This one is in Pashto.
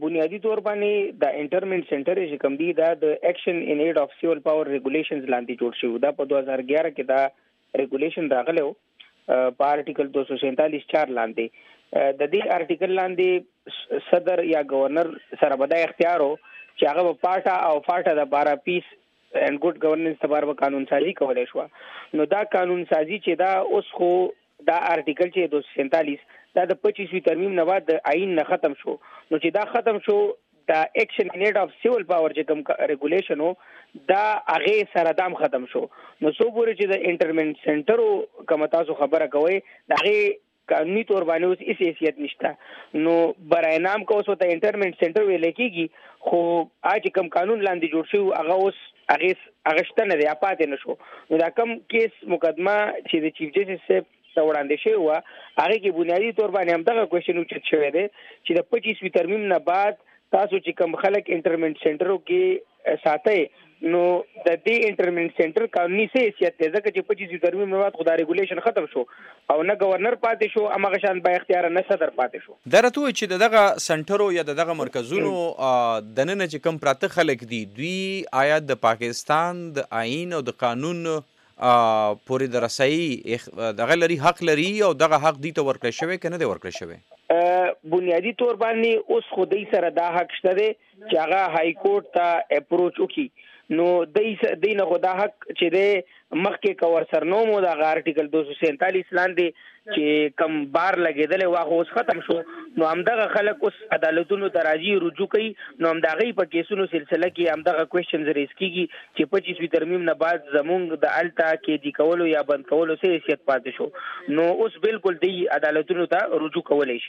بنیادي طور باندې دا انټرمنټ سنټر چې کوم دی دا د اکشن ان ایډ اف سیول پاور ریګولیشنز لاندې جوړ شوی دا په 2011 کې دا ریګولیشن راغلی و په آرټیکل 247 4 لاندې د دې آرټیکل لاندې صدر یا گورنر سره به د اختیارو چې هغه په پاټا او فاټا د بارا پیس اند ګډ ګورننس لپاره به قانون سازي کولای شو نو دا قانون سازي چې دا اوس خو دا ارټیکل چی دوسو سینتالیس دا د پچیس وی ترمیم نه بعد د آئین نه ختم شو نو چی دا ختم شو دا ایکشن ان ایډ اف سیول پاور چی کوم ریګولیشن و دا هغه سره دام ختم شو نو سو پوری چی د انټرمنټ سینټر و کوم تاسو خبره کوئ د هغه قانونی طور باندې اوس هیڅ حیثیت نشته نو برای نام که اوس ورته انټرمنټ سینټر ویل کیږي خو آج کم قانون لاندې جوړ شوی هغه اوس هغه هغه شته نه دی یا پاتې نه شو نو دا کوم کیس مقدمه چې د چیف جسټس صاحب ته وړاندې شوی وه هغې کې بنیادي طور باندې همدغه کوېشن اوچت شوی دی چې د پچیسوي ترمیم نه بعد تاسو چې کوم خلک انټرمنټ سنټرو کې ساتئ نو د دې انټرمنټ سنټر قانوني څه حیثیت دی ځکه چې پچیسوي ترمیم نه بعد خو دا ریګولیشن ختم شو او نه ګورنر پاتې شو همغه شان با اختیاره نه صدر پاتې شو. دا راته ووایه چې د دغه سنټرو یا د دغه مرکزونو دننه چې کوم پراته خلک دي دوی آیا د پاکستان د آیین او د قانون پورې د رسایي دغه لري حق لري او دغه حق دوی ته ورکړی شوی که نه دی ورکړی شوی؟ بنیادي طور باندې اوس خو دوی سره دا حق شته دی چې هغه های کورټ ته اپروچ وکړي نو دای دای نه خدا حق چې دی مخکې کا ورسرنو مو دا غار ټیکل 247 لاندې چې کم بار لګیدل واغ اوس ختم شو نو همدغه خلک اوس عدالتونو ته راځي رجوع کوي نو همدغه په کیسونو سلسله کې همدغه کوېشنز ریس کیږي چې 25 وی ترمیم نه بعد زمونږ د التا کې دی کولو یا بند کولو سه حیثیت پاتې شو نو اوس بالکل دی عدالتونو ته رجوع کولای شي